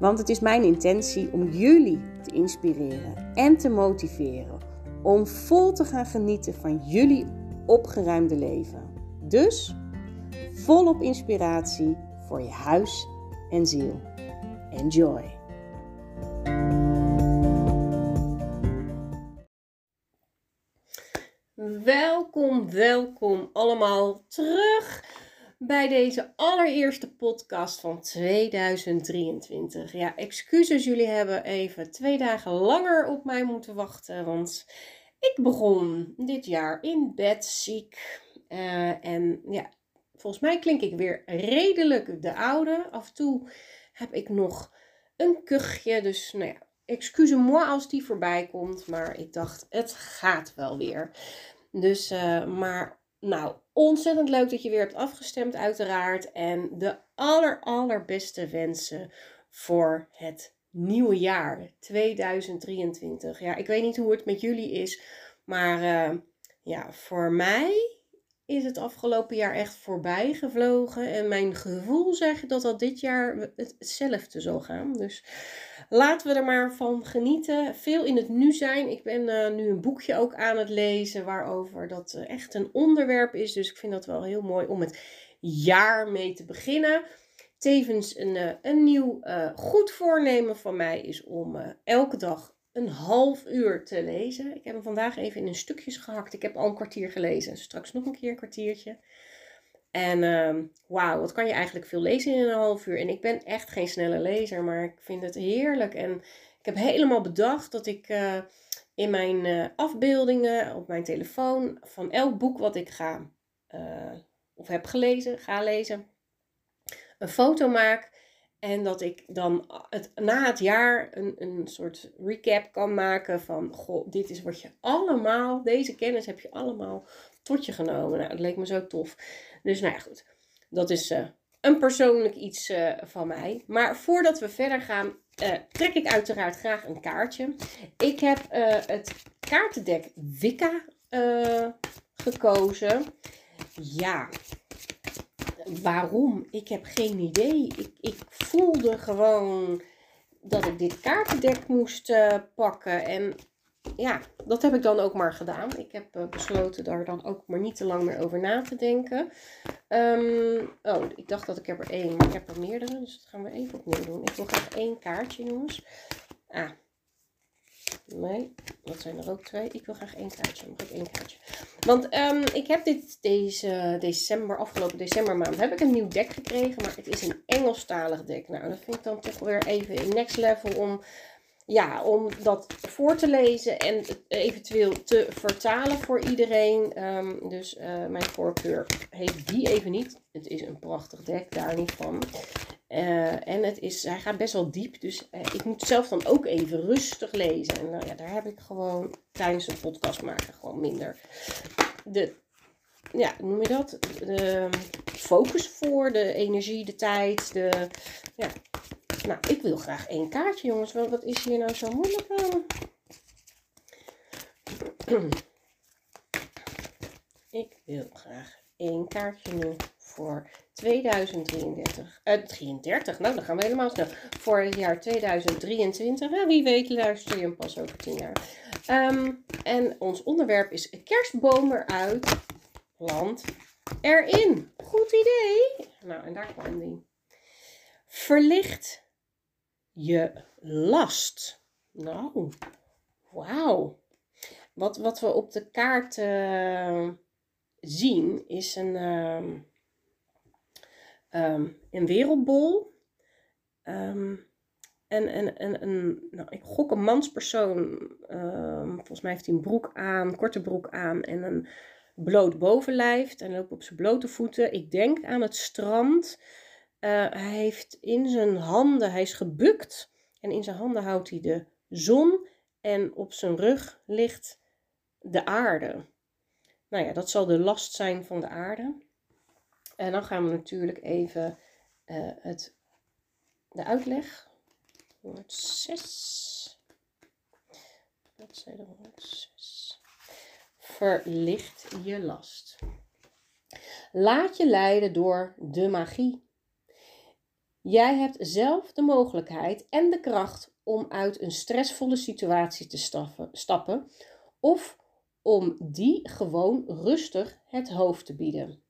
Want het is mijn intentie om jullie te inspireren en te motiveren om vol te gaan genieten van jullie opgeruimde leven. Dus volop inspiratie voor je huis en ziel. Enjoy! Welkom, welkom allemaal terug bij deze allereerste podcast van 2023. Ja, excuses, jullie hebben even twee dagen langer op mij moeten wachten, want ik begon dit jaar in bed ziek. Uh, en ja, volgens mij klink ik weer redelijk de oude. Af en toe heb ik nog een kuchje, dus nou ja, excuse-moi als die voorbij komt, maar ik dacht, het gaat wel weer. Dus, uh, maar nou, ontzettend leuk dat je weer hebt afgestemd, uiteraard. En de aller, allerbeste wensen voor het nieuwe jaar 2023. Ja, ik weet niet hoe het met jullie is, maar uh, ja, voor mij is het afgelopen jaar echt voorbij gevlogen. En mijn gevoel zegt dat dat dit jaar hetzelfde zal gaan. Dus laten we er maar van genieten. Veel in het nu zijn. Ik ben uh, nu een boekje ook aan het lezen waarover dat uh, echt een onderwerp is. Dus ik vind dat wel heel mooi om het jaar mee te beginnen. Tevens een, uh, een nieuw goed voornemen van mij is om elke dag een half uur te lezen. Ik heb hem vandaag even in een stukjes gehakt. Ik heb al een kwartier gelezen. Straks nog een keer een kwartiertje. En uh, wauw, wat kan je eigenlijk veel lezen in een half uur. En ik ben echt geen snelle lezer, maar ik vind het heerlijk. En ik heb helemaal bedacht dat ik uh, in mijn uh, afbeeldingen op mijn telefoon van elk boek wat ik ga uh, of heb gelezen, ga lezen, een foto maak. En dat ik dan het, na het jaar een, een soort recap kan maken van, goh, dit is wat je allemaal, deze kennis heb je allemaal tot je genomen. Nou, dat leek me zo tof. Dus nou ja, goed. Dat is uh, een persoonlijk iets uh, van mij. Maar voordat we verder gaan, uh, trek ik uiteraard graag een kaartje. Ik heb het kaartendek Wicca gekozen. Ja, waarom? Ik heb geen idee. Ik, ik voelde gewoon dat ik dit kaartendek moest pakken. En ja, dat heb ik dan ook maar gedaan. Ik heb uh, besloten daar dan ook maar niet te lang meer over na te denken. Um, oh, ik dacht dat ik er één, maar ik heb er meerdere. Dus dat gaan we even opnieuw doen. Ik wil graag één kaartje, jongens. Ah, nee, dat zijn er ook twee. Ik wil graag één kaartje. Mag ik één kaartje? Want um, ik heb dit deze december, afgelopen decembermaand, heb ik een nieuw deck gekregen. Maar het is een Engelstalig deck. Nou, dat vind ik dan toch weer even next level om ja, om dat voor te lezen en eventueel te vertalen voor iedereen. Um, dus uh, mijn voorkeur heeft die even niet. Het is een prachtig dek, daar niet van. Uh, en het is, hij gaat best wel diep, dus uh, ik moet zelf dan ook even rustig lezen. En nou ja, daar heb ik gewoon tijdens een podcast maken gewoon minder de, ja, noem je dat? De focus voor, de energie, de tijd, de, ja, nou, ik wil graag één kaartje, jongens. Wat is hier nou zo moeilijk aan? Ik wil graag één kaartje nu voor 2033. Uh, 33, nou dan gaan we helemaal snel. Voor het jaar 2023. Nou, wie weet luister je hem pas over 10 jaar. Um, en ons onderwerp is kerstboom eruit, plant erin. Goed idee. Nou, en daar kwam die. Verlicht je last. Nou, wauw. Wat, wat we op de kaart uh, zien is een, uh, um, een wereldbol. Um, en, en, en, en nou, ik gok een manspersoon. Volgens mij heeft hij een broek aan, korte broek aan en een bloot bovenlijf. En loopt op zijn blote voeten. Ik denk aan het strand. Uh, hij heeft in zijn handen, hij is gebukt. En in zijn handen houdt hij de zon. En op zijn rug ligt de aarde. Nou ja, dat zal de last zijn van de aarde. En dan gaan we natuurlijk even uh, het, de uitleg. 106. Bladzijde 106. Verlicht je last. Laat je leiden door de magie. Jij hebt zelf de mogelijkheid en de kracht om uit een stressvolle situatie te stappen of om die gewoon rustig het hoofd te bieden.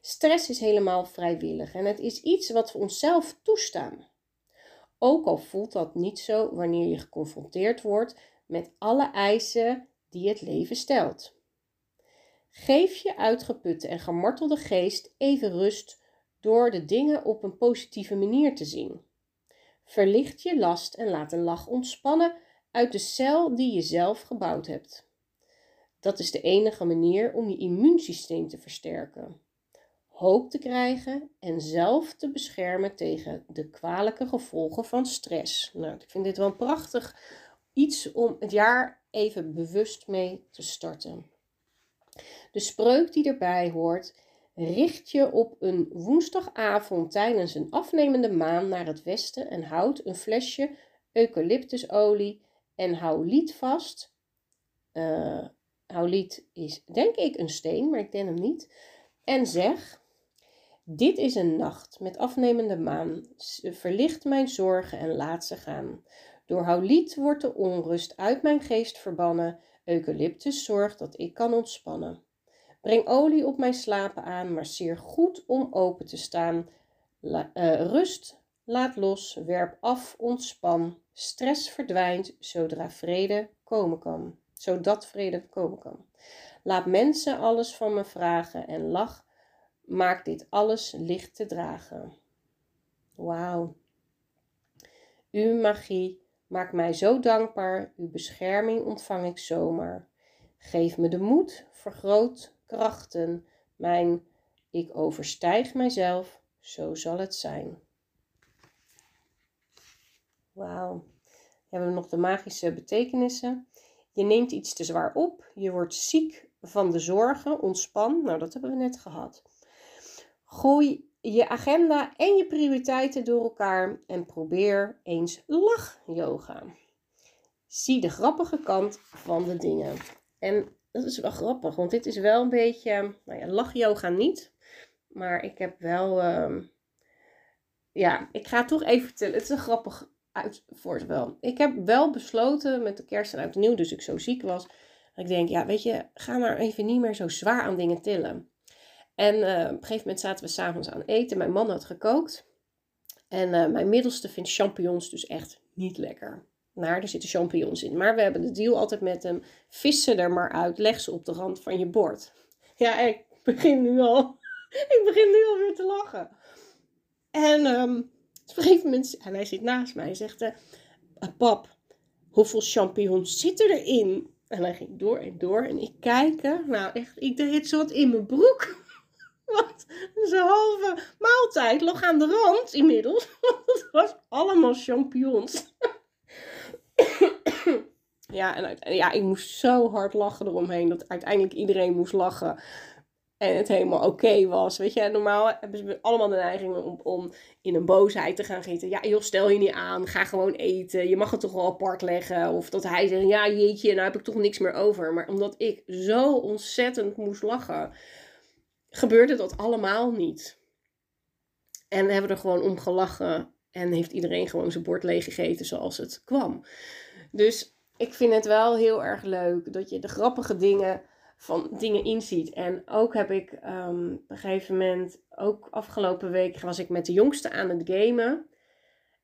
Stress is helemaal vrijwillig en het is iets wat we onszelf toestaan. Ook al voelt dat niet zo wanneer je geconfronteerd wordt met alle eisen die het leven stelt. Geef je uitgeputte en gemartelde geest even rust door de dingen op een positieve manier te zien. Verlicht je last en laat een lach ontspannen uit de cel die je zelf gebouwd hebt. Dat is de enige manier om je immuunsysteem te versterken, hoop te krijgen en zelf te beschermen tegen de kwalijke gevolgen van stress. Nou, ik vind dit wel een prachtig iets om het jaar even bewust mee te starten. De spreuk die erbij hoort richt je op een woensdagavond tijdens een afnemende maan naar het westen en houd een flesje eucalyptusolie en hou lied vast. Uh, lied is denk ik een steen, maar ik ken hem niet. En zeg, dit is een nacht met afnemende maan. Verlicht mijn zorgen en laat ze gaan. Door houliet wordt de onrust uit mijn geest verbannen. Eucalyptus zorgt dat ik kan ontspannen. Breng olie op mijn slapen aan, maar zeer goed om open te staan. Eh, rust, laat los, werp af, ontspan. Stress verdwijnt zodra vrede komen kan. Zodat vrede komen kan. Laat mensen alles van me vragen en lach. Maak dit alles licht te dragen. Wauw. Uw magie maakt mij zo dankbaar. Uw bescherming ontvang ik zomaar. Geef me de moed, vergroot krachten, mijn ik overstijg mijzelf, zo zal het zijn. Wauw. Hebben we nog de magische betekenissen. Je neemt iets te zwaar op, je wordt ziek van de zorgen, ontspan. Nou, dat hebben we net gehad. Gooi je agenda en je prioriteiten door elkaar en probeer eens lach-yoga. Zie de grappige kant van de dingen. En dat is wel grappig, want dit is wel een beetje, nou ja, lach-yoga niet. Maar ik heb wel, ehm, ja, ik ga het toch even vertellen. Het is een grappig uitvoersel. Ik heb wel besloten met de kerst en oud nieuw, dus ik zo ziek was. Dat ik denk, ja, weet je, ga maar even niet meer zo zwaar aan dingen tillen. En uh, op een gegeven moment zaten we s'avonds aan eten. Mijn man had gekookt. En uh, mijn middelste vindt champignons dus echt niet lekker. Maar er zitten champignons in. Maar we hebben de deal altijd met hem. Vis ze er maar uit. Leg ze op de rand van je bord. Ja, ik begin nu al. ik begin nu alweer te lachen. En um, op een gegeven moment. En hij zit naast mij. Hij zegt: uh, Pap, hoeveel champignons zitten erin? En hij ging door en door. En ik kijk. Nou, echt. Ik deed zo wat in mijn broek. Want zijn halve maaltijd lag aan de rand inmiddels. Want het was allemaal champignons. Ja, en ja, ik moest zo hard lachen eromheen dat uiteindelijk iedereen moest lachen. En het helemaal oké was. Weet je, normaal hebben ze allemaal de neiging om, om in een boosheid te gaan gieten. Ja, joh, stel je niet aan. Ga gewoon eten. Je mag het toch wel apart leggen. Of dat hij zegt, ja, jeetje, nou heb ik toch niks meer over. Maar omdat ik zo ontzettend moest lachen, gebeurde dat allemaal niet. En hebben we er gewoon om gelachen. En heeft iedereen gewoon zijn bord leeg gegeten zoals het kwam. Dus ik vind het wel heel erg leuk dat je de grappige dingen van dingen inziet. En ook heb ik um, op een gegeven moment, ook afgelopen week, was ik met de jongste aan het gamen.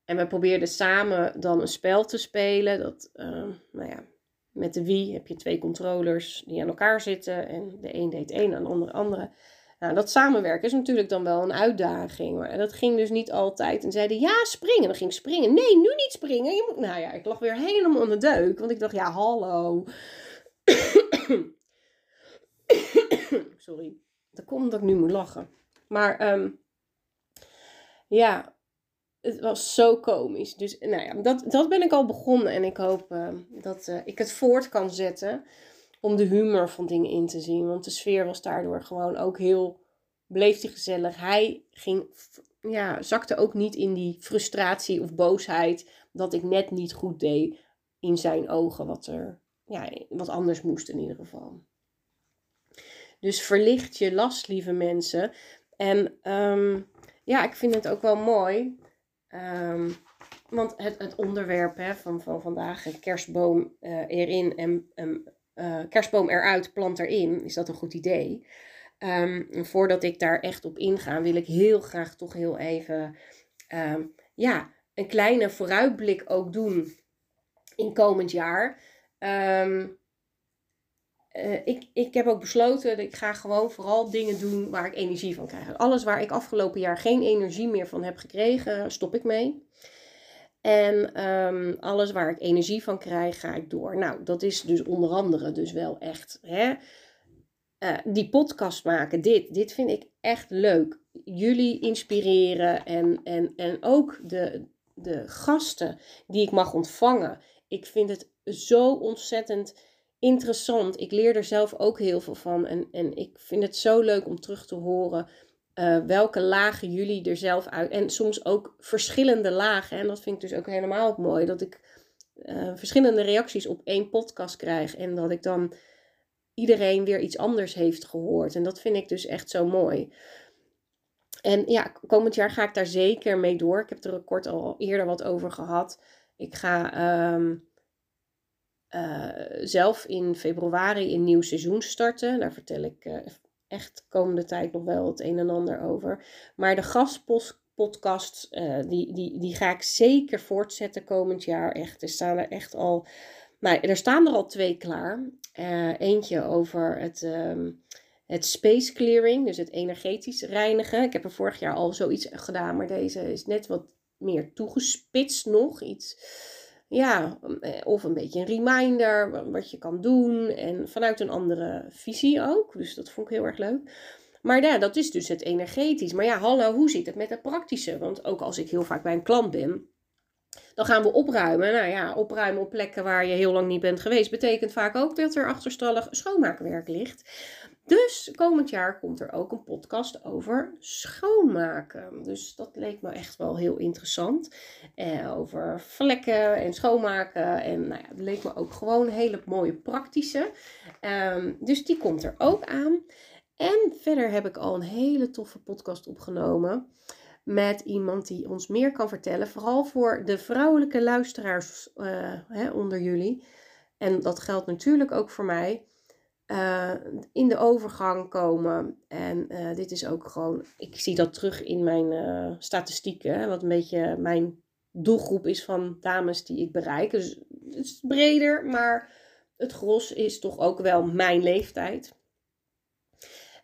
En we probeerden samen dan een spel te spelen. Dat, uh, nou ja, met de Wii heb je twee controllers die aan elkaar zitten. En de een deed één en de andere andere. Nou, dat samenwerken is natuurlijk dan wel een uitdaging. Maar dat ging dus niet altijd. En zeiden, ja, springen. Dan ging ik springen. Nee, nu niet springen. Je moet... Nou ja, ik lag weer helemaal de deuk. Want ik dacht, ja, hallo. Sorry. Dat komt omdat ik nu moet lachen. Maar um, ja, het was zo komisch. Dus nou ja, dat, dat ben ik al begonnen. En ik hoop uh, dat uh, ik het voort kan zetten om de humor van dingen in te zien. Want de sfeer was daardoor gewoon ook heel, bleef die gezellig. Hij ging, ja, zakte ook niet in die frustratie of boosheid dat ik net niet goed deed in zijn ogen. Wat er, ja, wat anders moest in ieder geval. Dus verlicht je last, lieve mensen. En um, ja, ik vind het ook wel mooi. Um, want het, het onderwerp hè, van, van vandaag, kerstboom uh, erin en uh, kerstboom eruit, plant erin, is dat een goed idee. Um, voordat ik daar echt op inga, wil ik heel graag toch heel even ja, een kleine vooruitblik ook doen in komend jaar. Um, uh, ik, ik heb ook besloten dat ik ga gewoon vooral dingen doen waar ik energie van krijg. Alles waar ik afgelopen jaar geen energie meer van heb gekregen, stop ik mee. En um, alles waar ik energie van krijg, ga ik door. Nou, dat is dus onder andere dus wel echt hè, uh, die podcast maken. Dit, dit vind ik echt leuk. Jullie inspireren en, en, en ook de, de gasten die ik mag ontvangen. Ik vind het zo ontzettend interessant. Ik leer er zelf ook heel veel van. En, en ik vind het zo leuk om terug te horen uh, welke lagen jullie er zelf uit. En soms ook verschillende lagen. En dat vind ik dus ook helemaal ook mooi. Dat ik uh, verschillende reacties op één podcast krijg. En dat ik dan iedereen weer iets anders heeft gehoord. En dat vind ik dus echt zo mooi. En ja, komend jaar ga ik daar zeker mee door. Ik heb er kort al eerder wat over gehad. Ik ga um, uh, zelf in februari een nieuw seizoen starten. Daar vertel ik uh, echt komende tijd nog wel het een en ander over. Maar de gastpodcast, uh, die, die, die ga ik zeker voortzetten komend jaar. Echt, er staan er echt al... Nou, er staan er al twee klaar. eentje over het... Um, het space clearing, dus het energetisch reinigen. Ik heb er vorig jaar al zoiets gedaan, maar deze is net wat meer toegespitst nog. Iets ja, eh, of een beetje een reminder wat je kan doen. En vanuit een andere visie ook. Dus dat vond ik heel erg leuk. Maar ja, dat is dus het energetisch. Maar ja, hallo, hoe zit het met het praktische? Want ook als ik heel vaak bij een klant ben, dan gaan we opruimen. Nou ja, opruimen op plekken waar je heel lang niet bent geweest, betekent vaak ook dat er achterstallig schoonmaakwerk ligt. Dus komend jaar komt er ook een podcast over schoonmaken. Dus dat leek me echt wel heel interessant. Eh, over vlekken en schoonmaken. En nou ja, dat leek me ook gewoon een hele mooie praktische. Um, dus die komt er ook aan. En verder heb ik al een hele toffe podcast opgenomen. Met iemand die ons meer kan vertellen. Vooral voor de vrouwelijke luisteraars uh, hè, onder jullie. En dat geldt natuurlijk ook voor mij uh, in de overgang komen. En uh, dit is ook gewoon, ik zie dat terug in mijn uh, statistieken, wat een beetje mijn doelgroep is van dames die ik bereik. Dus het is breder, maar het gros is toch ook wel mijn leeftijd.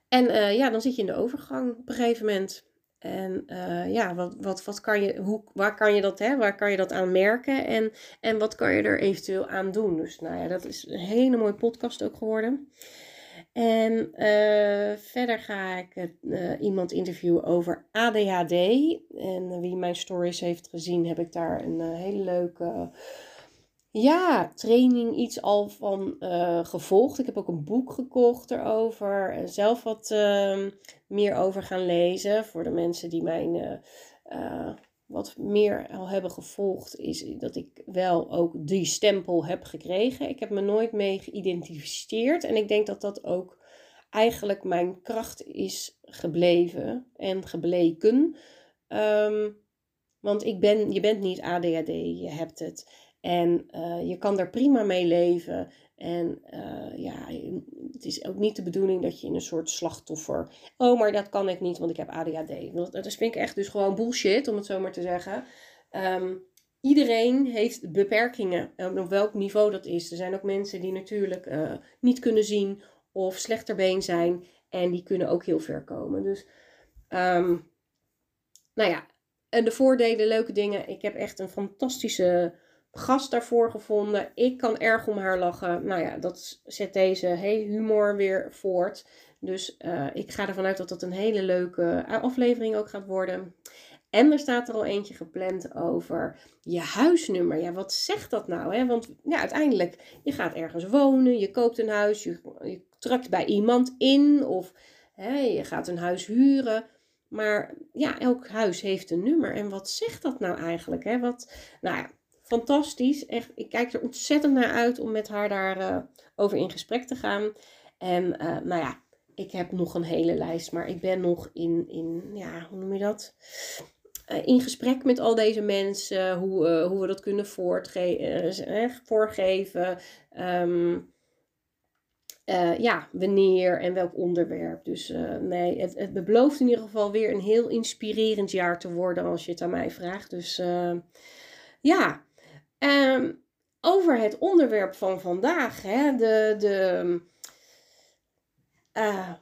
En ja, dan zit je in de overgang op een gegeven moment. En uh, ja, wat, wat, wat kan je, hoe, waar, kan je dat, hè, waar kan je dat aan merken en, en wat kan je er eventueel aan doen? Dus nou ja, dat is een hele mooie podcast ook geworden. En uh, verder ga ik uh, iemand interviewen over ADHD. En wie mijn stories heeft gezien, heb ik daar een hele leuke ja, training iets al van uh, gevolgd. Ik heb ook een boek gekocht erover. En zelf wat uh, meer over gaan lezen. Voor de mensen die mijn uh, wat meer al hebben gevolgd, is dat ik wel ook die stempel heb gekregen. Ik heb me nooit mee geïdentificeerd. En ik denk dat dat ook eigenlijk mijn kracht is gebleven en gebleken. Um, want ik ben, je bent niet ADHD, je hebt het. En uh, je kan daar prima mee leven. En uh, ja, het is ook niet de bedoeling dat je in een soort slachtoffer. Oh, maar dat kan ik niet, want ik heb ADHD. Dat vind ik echt dus gewoon bullshit, om het zo maar te zeggen. Um, iedereen heeft beperkingen, op welk niveau dat is. Er zijn ook mensen die natuurlijk niet kunnen zien of slechterbeen zijn. En die kunnen ook heel ver komen. Dus, um, nou ja, en de voordelen, leuke dingen. Ik heb echt een fantastische gast daarvoor gevonden. Ik kan erg om haar lachen. Nou ja, dat zet deze hey, humor weer voort. Dus uh, ik ga ervan uit dat dat een hele leuke aflevering ook gaat worden. En er staat er al eentje gepland over je huisnummer. Ja, wat zegt dat nou? Hè? Want ja, uiteindelijk, je gaat ergens wonen, je koopt een huis, je, je trakt bij iemand in of hè, je gaat een huis huren. Maar ja, elk huis heeft een nummer. En wat zegt dat nou eigenlijk? Hè? Wat, nou ja, fantastisch. Echt, ik kijk er ontzettend naar uit om met haar daarover uh, over in gesprek te gaan. En uh, nou ja, ik heb nog een hele lijst, maar ik ben nog in, in ja, hoe noem je dat? Uh, in gesprek met al deze mensen, hoe, hoe we dat kunnen voorgeven. Um, ja, wanneer en welk onderwerp. Dus nee, het, het belooft in ieder geval weer een heel inspirerend jaar te worden als je het aan mij vraagt. Dus ja, um, over het onderwerp van vandaag, hè, de, de uh,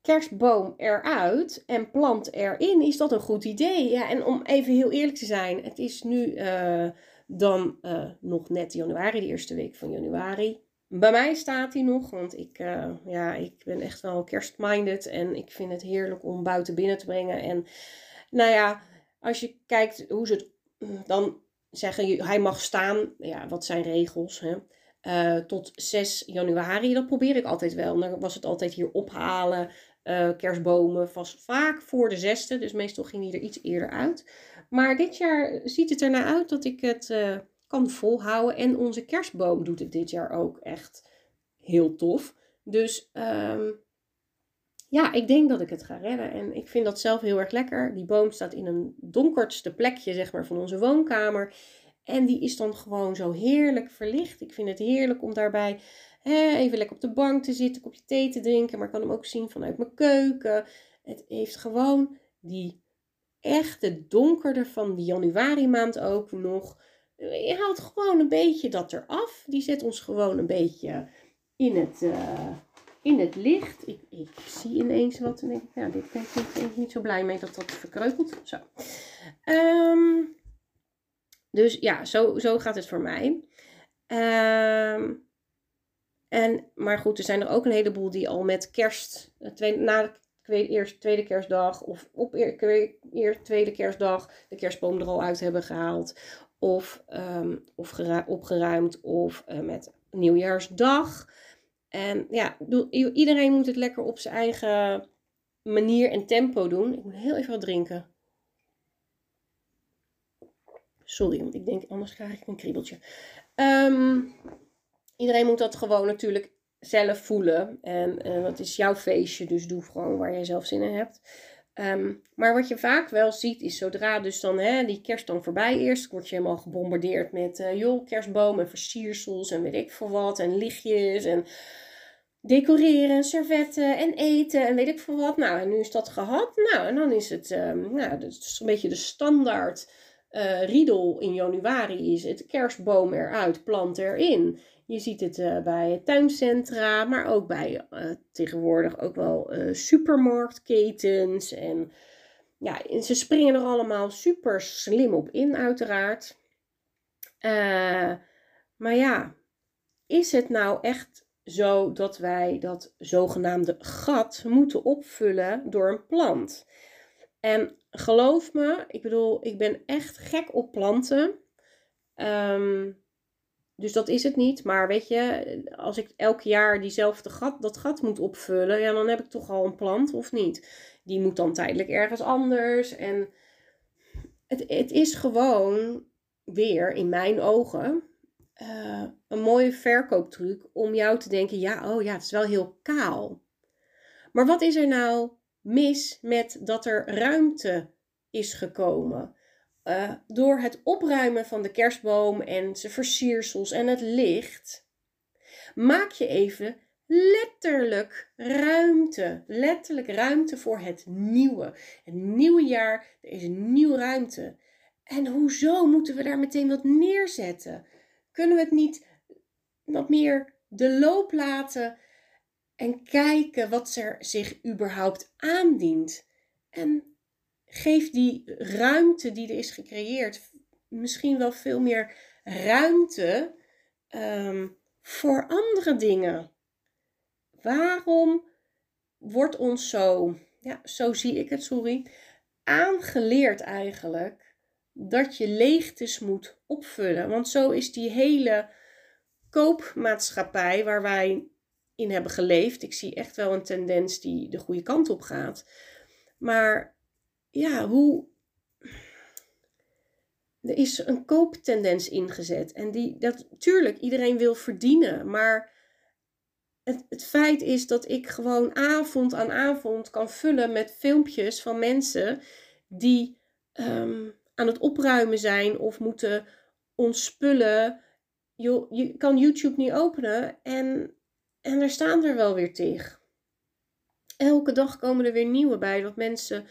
kerstboom eruit en plant erin, is dat een goed idee? Ja, en om even heel eerlijk te zijn, het is nu uh, dan uh, nog net januari, de eerste week van januari. Bij mij staat hij nog, want ik, ja, ik ben echt wel kerstminded en ik vind het heerlijk om buiten binnen te brengen. En nou ja, als je kijkt hoe ze het dan zeggen, hij mag staan, ja, wat zijn regels, hè? Uh, tot 6 januari. Dat probeer ik altijd wel. Dan was het altijd hier ophalen. Uh, kerstbomen was vaak voor de zesde. Dus meestal ging die er iets eerder uit. Maar dit jaar ziet het er naar uit dat ik het uh, kan volhouden. En onze kerstboom doet het dit jaar ook echt heel tof. Dus um, ja, ik denk dat ik het ga redden. En ik vind dat zelf heel erg lekker. Die boom staat in een donkerste plekje zeg maar, van onze woonkamer. En die is dan gewoon zo heerlijk verlicht. Ik vind het heerlijk om daarbij hè, even lekker op de bank te zitten, een kopje thee te drinken. Maar ik kan hem ook zien vanuit mijn keuken. Het heeft gewoon die echte donkerder van die januari maand ook nog. Je haalt gewoon een beetje dat eraf. Die zet ons gewoon een beetje in het, uh, in het licht. Ik, ik zie ineens wat en ik, dit ben ik niet zo blij mee dat dat verkreukelt. Zo. Um, dus ja, zo, zo gaat het voor mij. Um, en, maar goed, er zijn er ook een heleboel die al met kerst, eh, tweede, na de tweede, eerst, tweede kerstdag of op eer, eer, tweede kerstdag de kerstboom er al uit hebben gehaald. Of, um, of opgeruimd of uh, met nieuwjaarsdag. En ja, iedereen moet het lekker op zijn eigen manier en tempo doen. Ik moet heel even wat drinken. Sorry, want ik denk anders krijg ik een kriebeltje. Um, iedereen moet dat gewoon natuurlijk zelf voelen. En uh, dat is jouw feestje, dus doe gewoon waar jij zelf zin in hebt. Um, maar wat je vaak wel ziet is zodra dus dan hè, die kerst dan voorbij is, word je helemaal gebombardeerd met uh, joh, kerstboom en versiersels en weet ik veel wat en lichtjes en decoreren, servetten en eten en weet ik veel wat. Nou, en nu is dat gehad. Nou, en dan is het, um, nou, dat is een beetje de standaard uh, riedel in januari is het kerstboom eruit, plant erin. Je ziet het uh, bij tuincentra, maar ook bij uh, tegenwoordig ook wel supermarktketens. En ja, ze springen er allemaal super slim op in, uiteraard. maar ja, is het nou echt zo dat wij dat zogenaamde gat moeten opvullen door een plant? En geloof me, ik bedoel, ik ben echt gek op planten. Um, dus dat is het niet. Maar weet je, als ik elk jaar diezelfde gat, dat gat moet opvullen, ja, dan heb ik toch al een plant of niet. Die moet dan tijdelijk ergens anders. En het, het is gewoon weer in mijn ogen uh, een mooie verkooptruc om jou te denken: ja, oh ja, het is wel heel kaal. Maar wat is er nou mis met dat er ruimte is gekomen. Uh, door het opruimen van de kerstboom en zijn versiersels en het licht, maak je even letterlijk ruimte. Letterlijk ruimte voor het nieuwe. Het nieuwe jaar, er is een nieuwe ruimte. En hoezo moeten we daar meteen wat neerzetten? Kunnen we het niet wat meer de loop laten en kijken wat er zich überhaupt aandient? En geef die ruimte die er is gecreëerd misschien wel veel meer ruimte um, voor andere dingen. Waarom wordt ons zo, ja, zo zie ik het, sorry, aangeleerd eigenlijk dat je leegtes moet opvullen. Want zo is die hele koopmaatschappij waar wij in hebben geleefd. Ik zie echt wel een tendens die de goede kant op gaat. Maar ja, hoe. Er is een kooptendens ingezet. En die, dat, tuurlijk, iedereen wil verdienen. Maar het, het feit is dat ik gewoon avond aan avond kan vullen met filmpjes van mensen die ehm, aan het opruimen zijn of moeten ontspullen. Je, je kan YouTube niet openen en, en er staan er wel weer tegen. Elke dag komen er weer nieuwe bij, dat mensen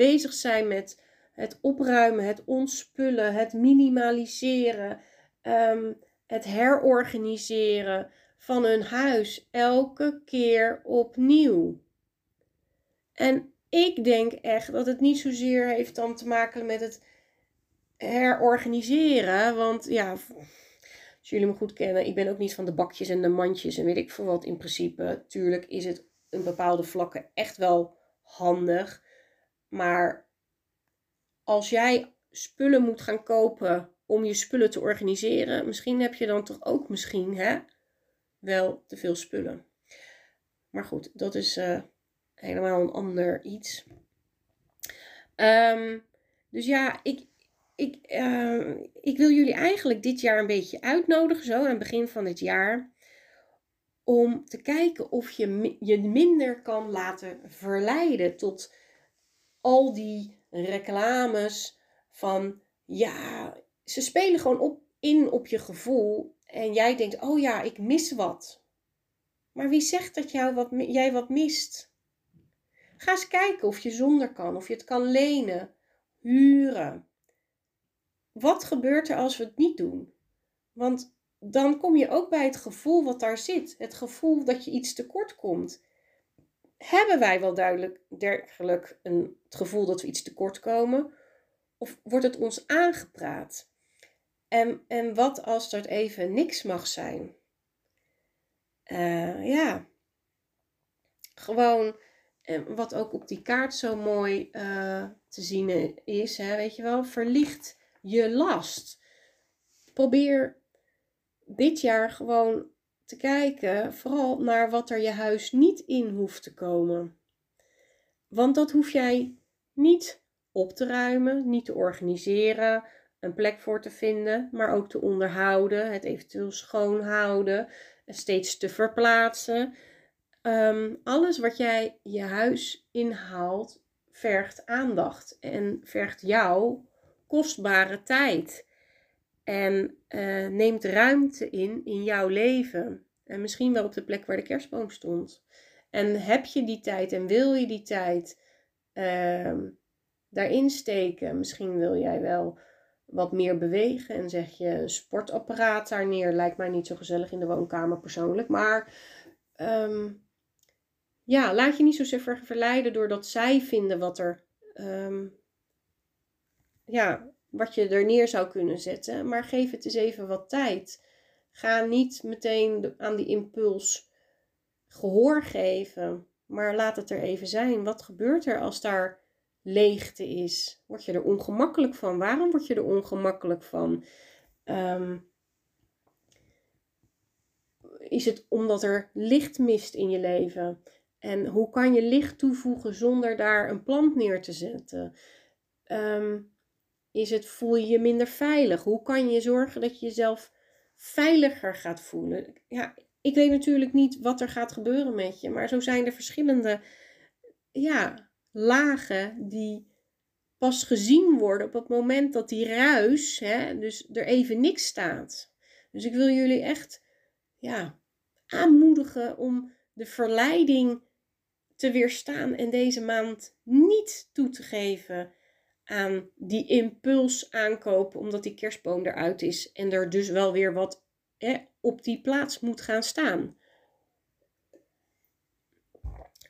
bezig zijn met het opruimen, het ontspullen, het minimaliseren, um, het herorganiseren van hun huis elke keer opnieuw. En ik denk echt dat het niet zozeer heeft dan te maken met het herorganiseren. Want ja, als jullie me goed kennen, ik ben ook niet van de bakjes en de mandjes en weet ik veel wat in principe. Tuurlijk is het in bepaalde vlakken echt wel handig. Maar als jij spullen moet gaan kopen om je spullen te organiseren, misschien heb je dan toch ook misschien hè, wel te veel spullen. Maar goed, dat is uh, helemaal een ander iets. Um, dus ja, ik, ik, uh, ik wil jullie eigenlijk dit jaar een beetje uitnodigen, zo aan het begin van dit jaar. Om te kijken of je je minder kan laten verleiden tot al die reclames van ja, ze spelen gewoon op, in op je gevoel en jij denkt, oh ja, ik mis wat. Maar wie zegt dat jou wat, jij wat mist? Ga eens kijken of je zonder kan, of je het kan lenen, huren. Wat gebeurt er als we het niet doen? Want dan kom je ook bij het gevoel wat daar zit. Het gevoel dat je iets tekort komt. Hebben wij wel duidelijk dergelijk een, het gevoel dat we iets tekort komen? Of wordt het ons aangepraat? En, en wat als er even niks mag zijn? Uh, ja, gewoon uh, wat ook op die kaart zo mooi uh, te zien is, hè, weet je wel, verlicht je last. Probeer dit jaar gewoon te kijken, vooral naar wat er je huis niet in hoeft te komen. Want dat hoef jij niet op te ruimen, niet te organiseren, een plek voor te vinden, maar ook te onderhouden, het eventueel schoonhouden, steeds te verplaatsen. Um, alles wat jij je huis inhaalt, vergt aandacht en vergt jou kostbare tijd. En uh, neemt ruimte in in jouw leven. En misschien wel op de plek waar de kerstboom stond. En heb je die tijd en wil je die tijd uh, daarin steken? Misschien wil jij wel wat meer bewegen en zeg je een sportapparaat daar neer. Lijkt mij niet zo gezellig in de woonkamer persoonlijk. Maar um, ja, laat je niet zo ver verleiden doordat zij vinden wat er. Um, ja, wat je er neer zou kunnen zetten. Maar geef het eens even wat tijd. Ga niet meteen aan die impuls gehoor geven. Maar laat het er even zijn. Wat gebeurt er als daar leegte is? Word je er ongemakkelijk van? Waarom word je er ongemakkelijk van? Um, is het omdat er licht mist in je leven? En hoe kan je licht toevoegen zonder daar een plant neer te zetten? Um, is het voel je je minder veilig? Hoe kan je zorgen dat je jezelf veiliger gaat voelen? Ja, ik weet natuurlijk niet wat er gaat gebeuren met je, maar zo zijn er verschillende ja, lagen die pas gezien worden op het moment dat die ruis, hè, dus er even niks staat. Dus ik wil jullie echt ja, aanmoedigen om de verleiding te weerstaan en deze maand niet toe te geven aan die impuls aankopen omdat die kerstboom eruit is en er dus wel weer wat hè, op die plaats moet gaan staan.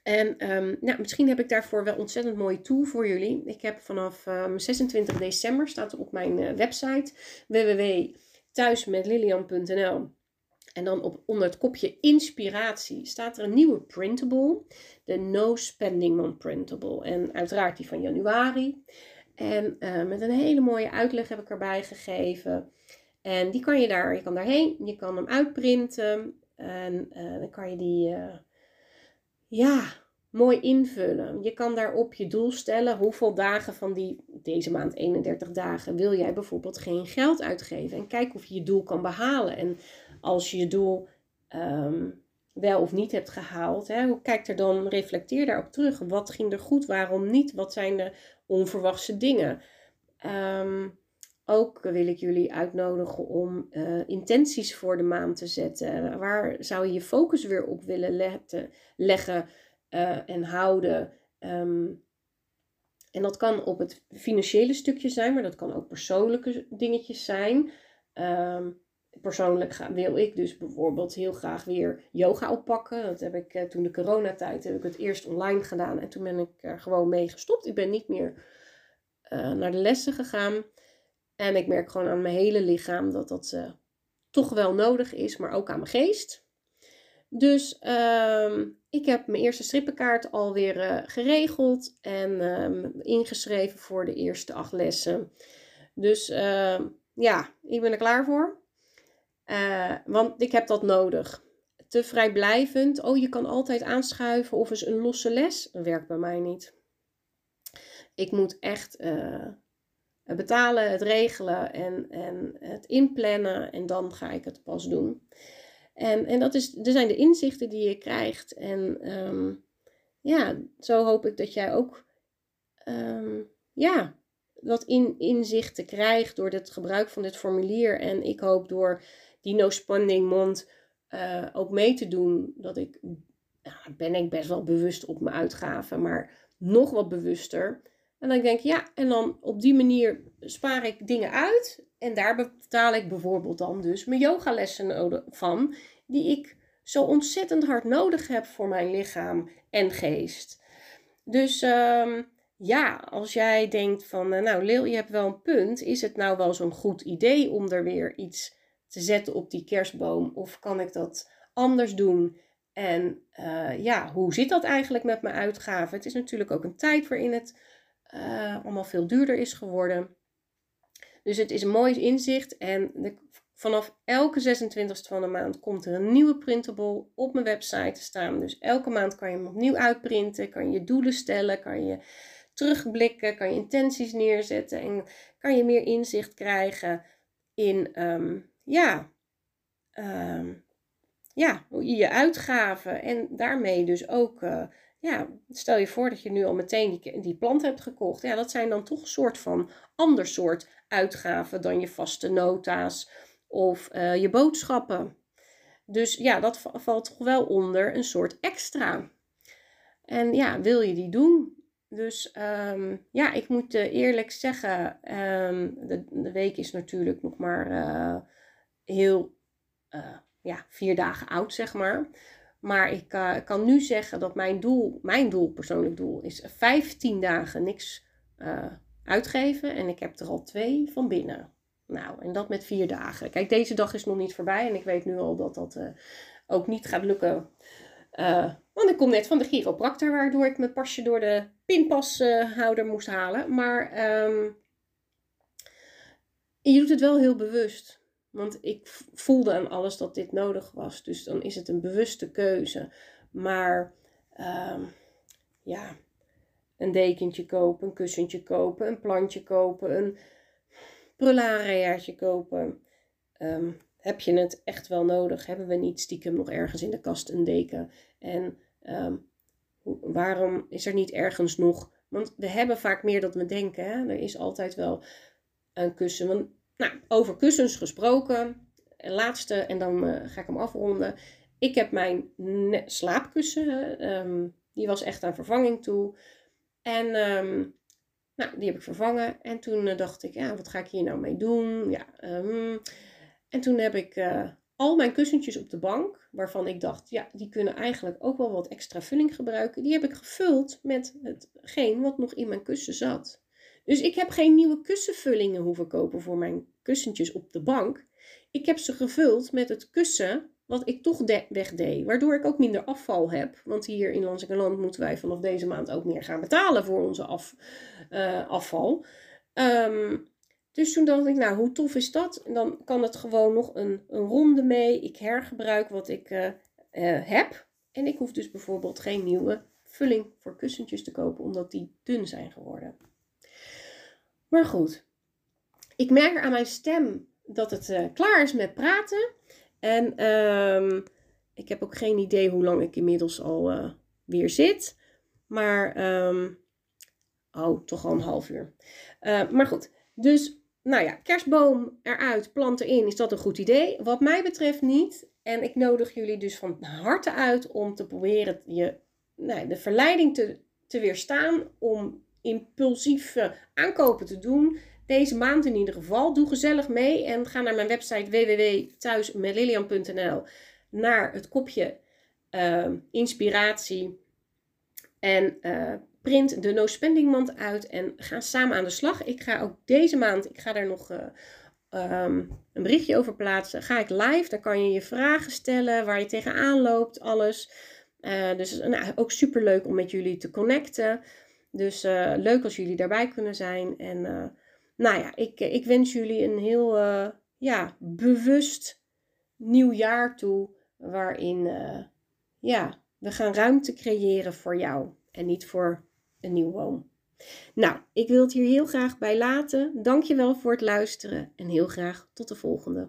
En um, nou, misschien heb ik daarvoor wel ontzettend mooie tool voor jullie. Ik heb vanaf um, ehm, 26 december, staat op mijn uh, website www.thuismetlilian.nl En dan op, onder het kopje inspiratie staat er een nieuwe printable. De No Spending Non-Printable. En uiteraard die van januari. En uh, met een hele mooie uitleg heb ik erbij gegeven. En die kan je daar, je kan daarheen, je kan hem uitprinten. En uh, dan kan je die, uh, ja, mooi invullen. Je kan daarop je doel stellen. Hoeveel dagen van die, deze maand 31 dagen, wil jij bijvoorbeeld geen geld uitgeven? En kijk of je je doel kan behalen. En als je je doel um, wel of niet hebt gehaald, hè, kijk er dan, reflecteer daarop terug. Wat ging er goed, waarom niet? Wat zijn de onverwachte dingen? Um, ook wil ik jullie uitnodigen om uh, intenties voor de maand te zetten. Waar zou je je focus weer op willen leggen uh, en houden? Um, en dat kan op het financiële stukje zijn, maar dat kan ook persoonlijke dingetjes zijn. Um, persoonlijk ga, wil ik dus bijvoorbeeld heel graag weer yoga oppakken. Dat heb ik uh, toen de coronatijd heb ik het eerst online gedaan en toen ben ik er gewoon mee gestopt. Ik ben niet meer uh, naar de lessen gegaan. En ik merk gewoon aan mijn hele lichaam dat dat uh, toch wel nodig is, maar ook aan mijn geest. Dus uh, ik heb mijn eerste strippenkaart alweer uh, geregeld en uh, ingeschreven voor de eerste acht lessen. Dus ehm, ja, ik ben er klaar voor. Uh, want ik heb dat nodig. Te vrijblijvend. Oh, je kan altijd aanschuiven of eens een losse les. Werkt bij mij niet. Ik moet echt uh, betalen, het regelen en, en het inplannen. En dan ga ik het pas doen. En, en dat is, er zijn de inzichten die je krijgt. En um, ja, zo hoop ik dat jij ook um, ja, wat in, inzichten krijgt door het gebruik van dit formulier. En ik hoop door die no-spending mond uh, ook mee te doen. Dat ik, ben ik best wel bewust op mijn uitgaven, maar nog wat bewuster. En dan denk ik, ja, en dan op die manier spaar ik dingen uit. En daar betaal ik bijvoorbeeld dan dus mijn yogalessen van, die ik zo ontzettend hard nodig heb voor mijn lichaam en geest. Dus um, ja, als jij denkt van, uh, nou Leel, je hebt wel een punt. Is het nou wel zo'n goed idee om er weer iets te zetten op die kerstboom? Of kan ik dat anders doen? En uh, ja, hoe zit dat eigenlijk met mijn uitgaven? Het is natuurlijk ook een tijd waarin het uh, allemaal veel duurder is geworden. Dus het is een mooi inzicht. En vanaf elke 26e van de maand komt er een nieuwe printable op mijn website te staan. Dus elke maand kan je hem opnieuw uitprinten. Kan je doelen stellen. Kan je terugblikken. Kan je intenties neerzetten. En kan je meer inzicht krijgen in um, ja, um, ja, je uitgaven en daarmee dus ook, uh, ja, stel je voor dat je nu al meteen die, die plant hebt gekocht. Ja, dat zijn dan toch een soort van ander soort uitgaven dan je vaste nota's of uh, je boodschappen. Dus ja, dat valt toch wel onder een soort extra. En ja, wil je die doen? Dus um, ja, ik moet uh, eerlijk zeggen, um, de, de, week is natuurlijk nog maar heel, uh, ja, vier dagen oud, zeg maar. Maar ik uh, kan nu zeggen dat mijn doel, mijn doel, persoonlijk doel, is 15 dagen niks uh, uitgeven. En ik heb er al twee van binnen. Nou, en dat met vier dagen. Kijk, deze dag is nog niet voorbij. En ik weet nu al dat dat ook niet gaat lukken. want ik kom net van de chiropractor, waardoor ik mijn pasje door de pinpashouder moest halen. Maar um, je doet het wel heel bewust. Want ik voelde aan alles dat dit nodig was. Dus dan is het een bewuste keuze. Maar uh, ja, een dekentje kopen, een kussentje kopen, een plantje kopen, een prulareaatje kopen. Um, heb je het echt wel nodig? Hebben we niet stiekem nog ergens in de kast een deken? En um, waarom is er niet ergens nog? Want we hebben vaak meer dan we denken. Hè? Er is altijd wel een kussen. Nou, over kussens gesproken. Laatste, en dan uh, ga ik hem afronden. Ik heb mijn slaapkussen, um, die was echt aan vervanging toe. En um, nou, die heb ik vervangen. En toen uh, dacht ik, ja, wat ga ik hier nou mee doen? Ja, um, en toen heb ik al mijn kussentjes op de bank, waarvan ik dacht, ja, die kunnen eigenlijk ook wel wat extra vulling gebruiken. Die heb ik gevuld met hetgeen wat nog in mijn kussen zat. Dus ik heb geen nieuwe kussenvullingen hoeven kopen voor mijn kussentjes op de bank. Ik heb ze gevuld met het kussen wat ik toch wegdeed. Waardoor ik ook minder afval heb. Want hier in Land moeten wij vanaf deze maand ook meer gaan betalen voor onze af, uh, afval. Ehm, dus toen dacht ik, nou, hoe tof is dat? En dan kan het gewoon nog een, een ronde mee. Ik hergebruik wat ik uh, uh, heb. En ik hoef dus bijvoorbeeld geen nieuwe vulling voor kussentjes te kopen, omdat die dun zijn geworden. Maar goed, ik merk aan mijn stem dat het uh, klaar is met praten. En um, ik heb ook geen idee hoe lang ik inmiddels al uh, weer zit. Maar, um, oh, toch al een half uur. Uh, maar goed, dus nou ja, kerstboom eruit, plant erin, is dat een goed idee? Wat mij betreft niet. En ik nodig jullie dus van harte uit om te proberen je, nou, de verleiding te, te weerstaan om impulsieve aankopen te doen. Deze maand in ieder geval. Doe gezellig mee en ga naar mijn website www.thuismetlilian.nl naar het kopje uh, inspiratie en uh, print de no spending mand uit en ga samen aan de slag. Ik ga ook deze maand, ik ga daar nog uh, um, een berichtje over plaatsen. Ga ik live, daar kan je je vragen stellen, waar je tegenaan loopt, alles. Uh, dus nou, ook super leuk om met jullie te connecten. Dus uh, leuk als jullie daarbij kunnen zijn. En nou ja, ik, ik wens jullie een heel ja, bewust nieuw jaar toe. Waarin ja, we gaan ruimte creëren voor jou en niet voor een nieuw boom. Nou, ik wil het hier heel graag bij laten. Dankjewel voor het luisteren en heel graag tot de volgende.